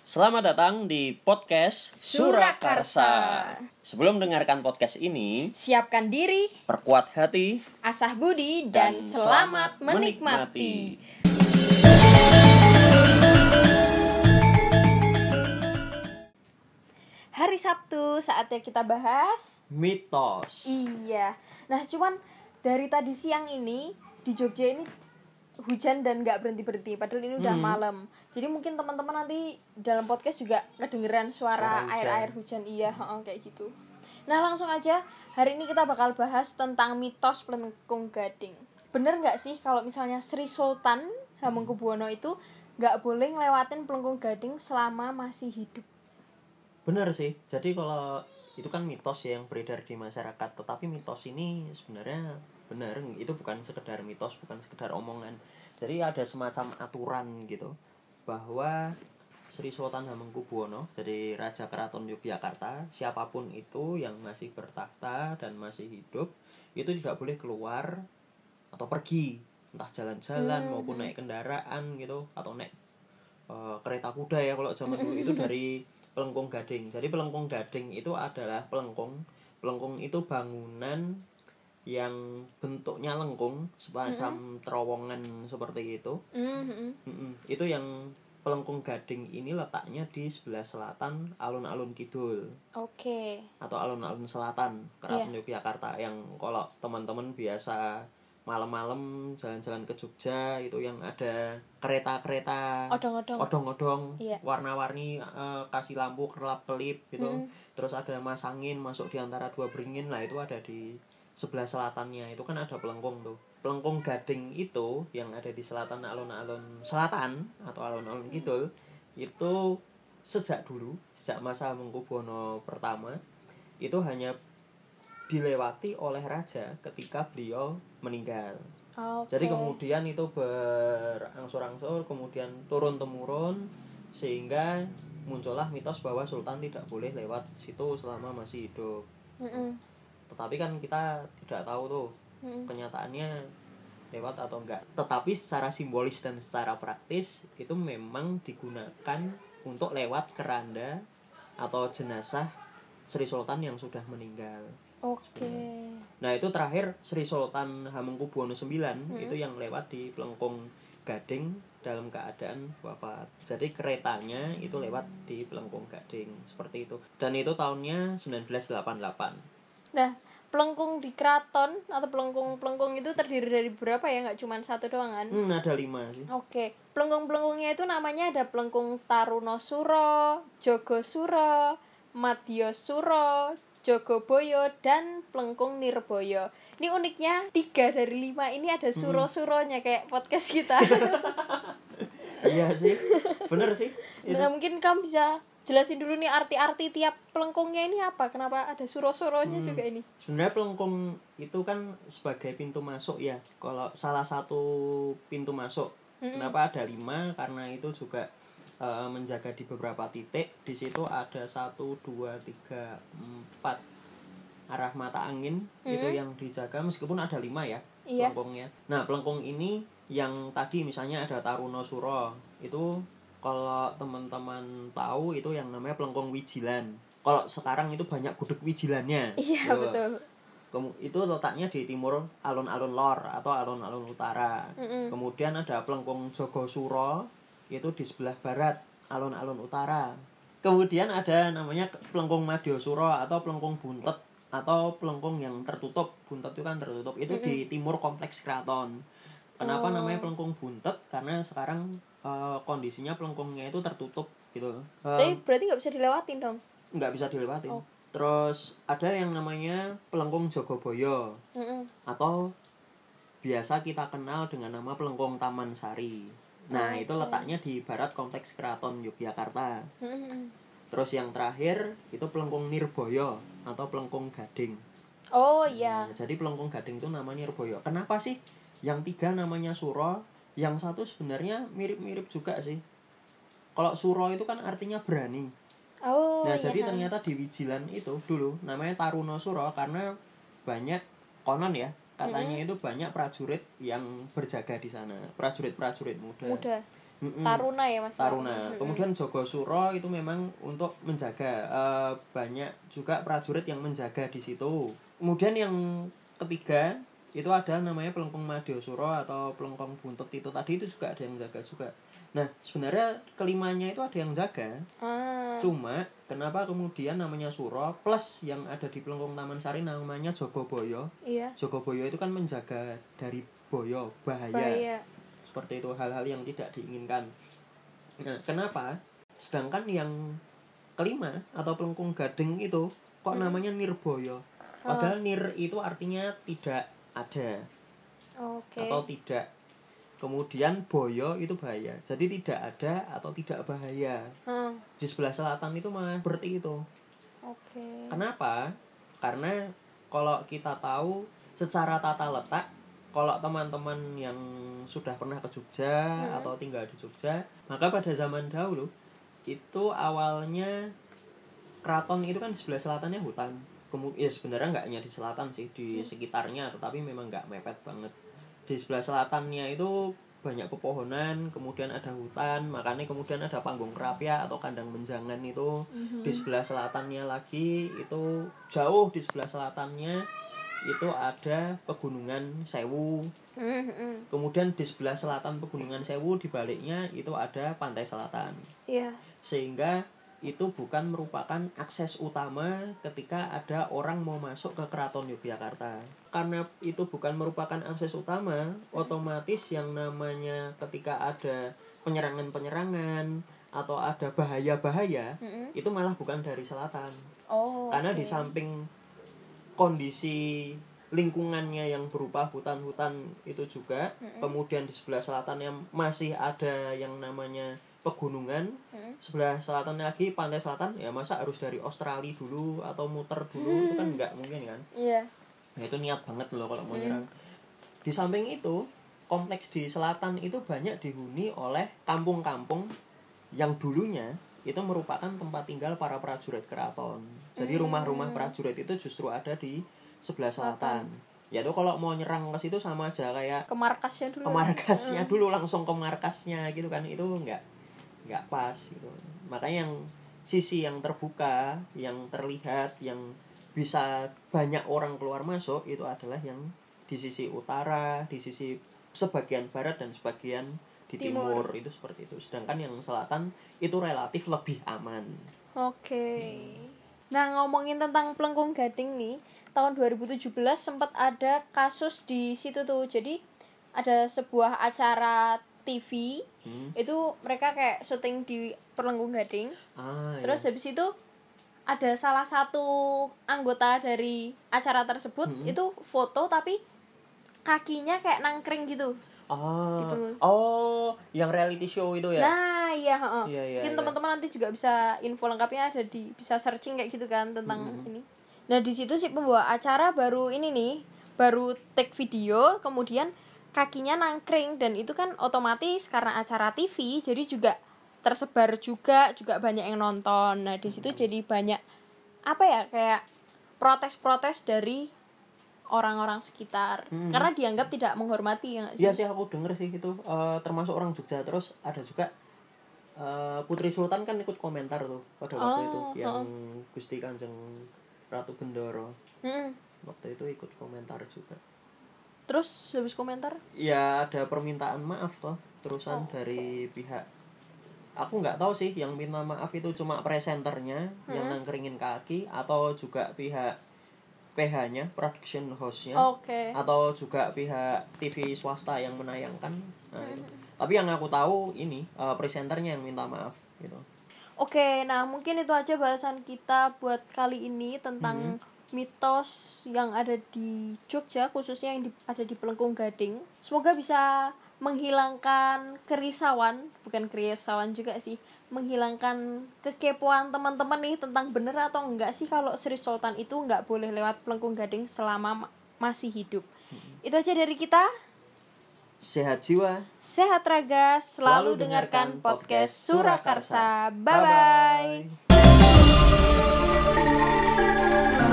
Selamat datang di podcast Surakarsa. Sebelum mendengarkan podcast ini, Siapkan diri, perkuat hati asah budi, dan, selamat menikmati. Hari Sabtu saatnya kita bahas. mitos. Iya. Nah, cuman dari tadi siang ini di Jogja ini hujan dan nggak berhenti berhenti. Padahal ini udah Hmm. malam. Jadi mungkin teman-teman nanti dalam podcast juga kedengeran suara Suara hujan. air-air hujan. Iya, heeh, kayak gitu. Nah, langsung aja hari ini kita bakal bahas tentang mitos Pelengkung Gading. Bener nggak sih kalau misalnya Sri Sultan Hamengkubuwono itu nggak boleh ngelewatin Pelengkung Gading selama masih hidup? Bener sih. Jadi kalau itu kan mitos ya yang beredar di masyarakat, tetapi mitos ini sebenarnya benar. Itu bukan sekedar mitos, bukan sekedar omongan. Jadi ada semacam aturan gitu bahwa Sri Sultan Hamengkubuwono, jadi Raja Keraton Yogyakarta, siapa pun itu yang masih bertahta dan masih hidup, itu tidak boleh keluar atau pergi, entah jalan-jalan Hmm. maupun naik kendaraan gitu atau naik eh, kereta kuda ya kalau zaman dulu itu dari Pelengkung Gading. Jadi Pelengkung Gading itu adalah pelengkung. Pelengkung itu bangunan yang bentuknya lengkung, semacam terowongan seperti itu. Mhm. Mm-mm. Itu yang Pelengkung Gading ini letaknya di sebelah selatan alun-alun kidul Oke. atau alun-alun selatan Keraton Yogyakarta yang kalau teman-teman biasa malam-malam jalan-jalan ke Jogja itu yang ada kereta-kereta Odong-odong. odong-odong Iya. warna-warni eh, kasih lampu kelap-kelip gitu Mm. terus ada mas angin masuk di antara dua beringin lah itu ada di sebelah selatannya itu kan ada pelengkung tuh pelengkung gading itu yang ada di selatan alun-alun selatan atau alun-alun kidul itu sejak dulu sejak masa Mangkubuwono pertama itu hanya dilewati oleh raja ketika beliau meninggal Oke. jadi kemudian itu berangsur-angsur kemudian turun temurun sehingga muncullah mitos bahwa sultan tidak boleh lewat situ selama masih hidup. Mm-mm. Tetapi kan kita tidak tahu tuh Mm-mm. kenyataannya lewat atau enggak. Tetapi secara simbolis dan secara praktis itu memang digunakan untuk lewat keranda atau jenazah Sri Sultan yang sudah meninggal. Oke. Nah itu terakhir Sri Sultan Hamengkubuwono IX itu yang lewat di Pelengkung Gading dalam keadaan wafat. Jadi keretanya itu lewat di Pelengkung Gading seperti itu. Dan itu tahunnya 1988. Nah, pelengkung di keraton atau pelengkung-pelengkung itu terdiri dari berapa ya? Nggak cuma satu doang kan? Hmm, ada lima sih. Oke, pelengkung-pelengkungnya itu namanya ada pelengkung Tarunosuro, Jogosuro, Madyosuro, Jogoboyo, dan pelengkung Nirboyo. Ini uniknya tiga dari lima ini ada suro-suronya kayak podcast kita. iya sih. Bener sih. Itu. nah, mungkin kamu bisa jelasin dulu nih arti-arti tiap pelengkungnya ini apa? Kenapa ada suro-suronya juga ini? Sebenarnya pelengkung itu kan sebagai pintu masuk ya. Kalau salah satu pintu masuk, kenapa ada lima? Karena itu juga eh, menjaga di beberapa titik. Di situ ada satu, dua, tiga, empat arah mata angin itu yang dijaga meskipun ada lima ya Iya. pelengkungnya. Nah pelengkung ini yang tadi misalnya ada Taruno Suro itu kalau teman-teman tahu itu yang namanya pelengkung wijilan. Kalau sekarang itu banyak gudeg wijilannya. Iya, betul. Kem- itu letaknya di timur alun-alun lor atau alun-alun utara. Mm-mm. Kemudian ada pelengkung Jogosuro itu di sebelah barat alun-alun utara. Kemudian ada namanya pelengkung Madyosuro atau pelengkung buntet atau pelengkung yang tertutup. Buntet itu kan tertutup. Itu di timur kompleks keraton. Kenapa Oh. namanya pelengkung buntet? Karena sekarang eh, kondisinya pelengkungnya itu tertutup gitu. Eh, Tapi berarti nggak bisa dilewatin dong? nggak bisa dilewatin. Oh. Terus ada yang namanya pelengkung Jogoboyo Mm-mm. atau biasa kita kenal dengan nama pelengkung Taman Sari. Nah, itu letaknya di barat kompleks Keraton Yogyakarta. Mm-mm. Terus yang terakhir itu pelengkung Nirboyo atau pelengkung Gading. Oh iya. Nah, jadi pelengkung Gading itu namanya Nirboyo. Kenapa sih yang tiga namanya Suro, yang satu sebenarnya mirip-mirip juga sih. Kalau Suro itu kan artinya berani. Oh Nah, iya. jadi ternyata di Wijilan itu dulu namanya Taruno Suro karena banyak konon ya, katanya itu banyak prajurit yang berjaga di sana, prajurit-prajurit muda. muda. Mm-mm. Taruna ya Mas. Taruna. Mm-mm. Kemudian Jogosuro itu memang untuk menjaga eh, banyak juga prajurit yang menjaga di situ. Kemudian yang ketiga itu ada namanya pelengkung Madiosuro atau pelengkung buntut itu tadi itu juga ada yang jaga juga. Nah sebenarnya kelimanya itu ada yang jaga. Ah. Cuma kenapa kemudian namanya Suro plus yang ada di pelengkung Taman Sari namanya Jogoboyo. Iya. Jogoboyo itu kan menjaga dari boyo bahaya Bahaya. seperti itu hal-hal yang tidak diinginkan nah kenapa sedangkan yang kelima atau pelengkung gading itu kok Hmm. namanya nirboyo padahal nir itu artinya tidak ada Oke. atau tidak kemudian boyo itu bahaya jadi tidak ada atau tidak bahaya Ah, di sebelah selatan itu malah seperti itu Oke. Kenapa? Karena kalau kita tahu secara tata letak, kalau teman-teman yang sudah pernah ke Jogja Hmm. atau tinggal di Jogja, maka pada zaman dahulu itu awalnya keraton itu kan di sebelah selatannya hutan. Kemudian ya sebenarnya nggak hanya di selatan sih, di sekitarnya, tetapi memang nggak mepet banget. Di sebelah selatannya itu banyak pepohonan, kemudian ada hutan, makanya kemudian ada panggung kerapia atau kandang menjangan itu Mhm. di sebelah selatannya lagi itu jauh di sebelah selatannya itu ada pegunungan Sewu Mhm. kemudian di sebelah selatan pegunungan Sewu di baliknya itu ada pantai selatan Iya. sehingga itu bukan merupakan akses utama ketika ada orang mau masuk ke keraton Yogyakarta karena itu bukan merupakan akses utama otomatis yang namanya ketika ada penyerangan-penyerangan atau ada bahaya-bahaya Mhm. itu malah bukan dari selatan Oh. karena oke. di samping kondisi lingkungannya yang berupa hutan-hutan itu juga Mm-mm. kemudian di sebelah selatannya masih ada yang namanya pegunungan Mhm. sebelah selatannya lagi pantai selatan ya masa harus dari Australia dulu atau muter dulu itu kan nggak mungkin kan Iya. nah itu niat banget loh kalau mau Hmm. nyerang di samping itu kompleks di selatan itu banyak dihuni oleh kampung-kampung yang dulunya itu merupakan tempat tinggal para prajurit keraton jadi Hmm. rumah-rumah prajurit itu justru ada di sebelah Selatan. selatan ya itu kalau mau nyerang ke situ sama aja kayak Ke markasnya dulu. ke markasnya dulu langsung ke markasnya gitu kan itu nggak nggak pas gitu makanya yang sisi yang terbuka yang terlihat yang bisa banyak orang keluar masuk itu adalah yang di sisi utara di sisi sebagian barat dan sebagian di timur, Timur. itu seperti itu sedangkan yang selatan itu relatif lebih aman Oke. Nah, ngomongin tentang Pelengkung Gading nih, tahun 2017 sempat ada kasus di situ tuh. Jadi ada sebuah acara TV Hmm. itu mereka kayak syuting di Pelengkung Gading. ah iya. Terus habis itu ada salah satu anggota dari acara tersebut Hmm. itu foto tapi kakinya kayak nangkring gitu. ah Gitu. oh yang reality show itu ya Nah, iya, heeh. Iya, iya, Mungkin iya. teman-teman nanti juga bisa info lengkapnya ada di bisa searching kayak gitu kan tentang ini. Nah, di situ si pembawa acara baru ini nih, baru take video, kemudian kakinya nangkring dan itu kan otomatis karena acara TV jadi juga tersebar juga juga banyak yang nonton. Nah, di situ jadi banyak apa ya kayak protes-protes dari orang-orang sekitar Mhm. karena dianggap tidak menghormati ya sih? Iya sih aku denger sih itu eh, termasuk orang Jogja terus ada juga eh, Putri Sultan kan ikut komentar tuh pada waktu Oh, itu yang Gusti Kanjeng Ratu Bendoro Mm-mm. waktu itu ikut komentar juga. Terus habis komentar Ya ada permintaan maaf toh terusan Oh, dari pihak aku nggak tahu sih yang minta maaf itu cuma presenternya yang Hmm. nangkeringin kaki atau juga pihak PH-nya production house-nya Oke. atau juga pihak TV swasta yang menayangkan. Nah, itu. Tapi yang aku tahu ini eh, presenternya yang minta maaf gitu. Oke, nah mungkin itu aja bahasan kita buat kali ini tentang mitos yang ada di Jogja, khususnya yang di- ada di Pelengkung Gading. Semoga bisa menghilangkan kerisauan, bukan kerisauan juga sih, menghilangkan kekepoan teman-teman nih tentang bener atau enggak sih kalau Sri Sultan itu enggak boleh lewat Pelengkung Gading selama ma- masih hidup. Itu aja dari kita. Sehat jiwa. Sehat raga, selalu, Selalu dengarkan dengarkan podcast podcast Surakarsa. Surakarsa. Bye bye. Bye-bye.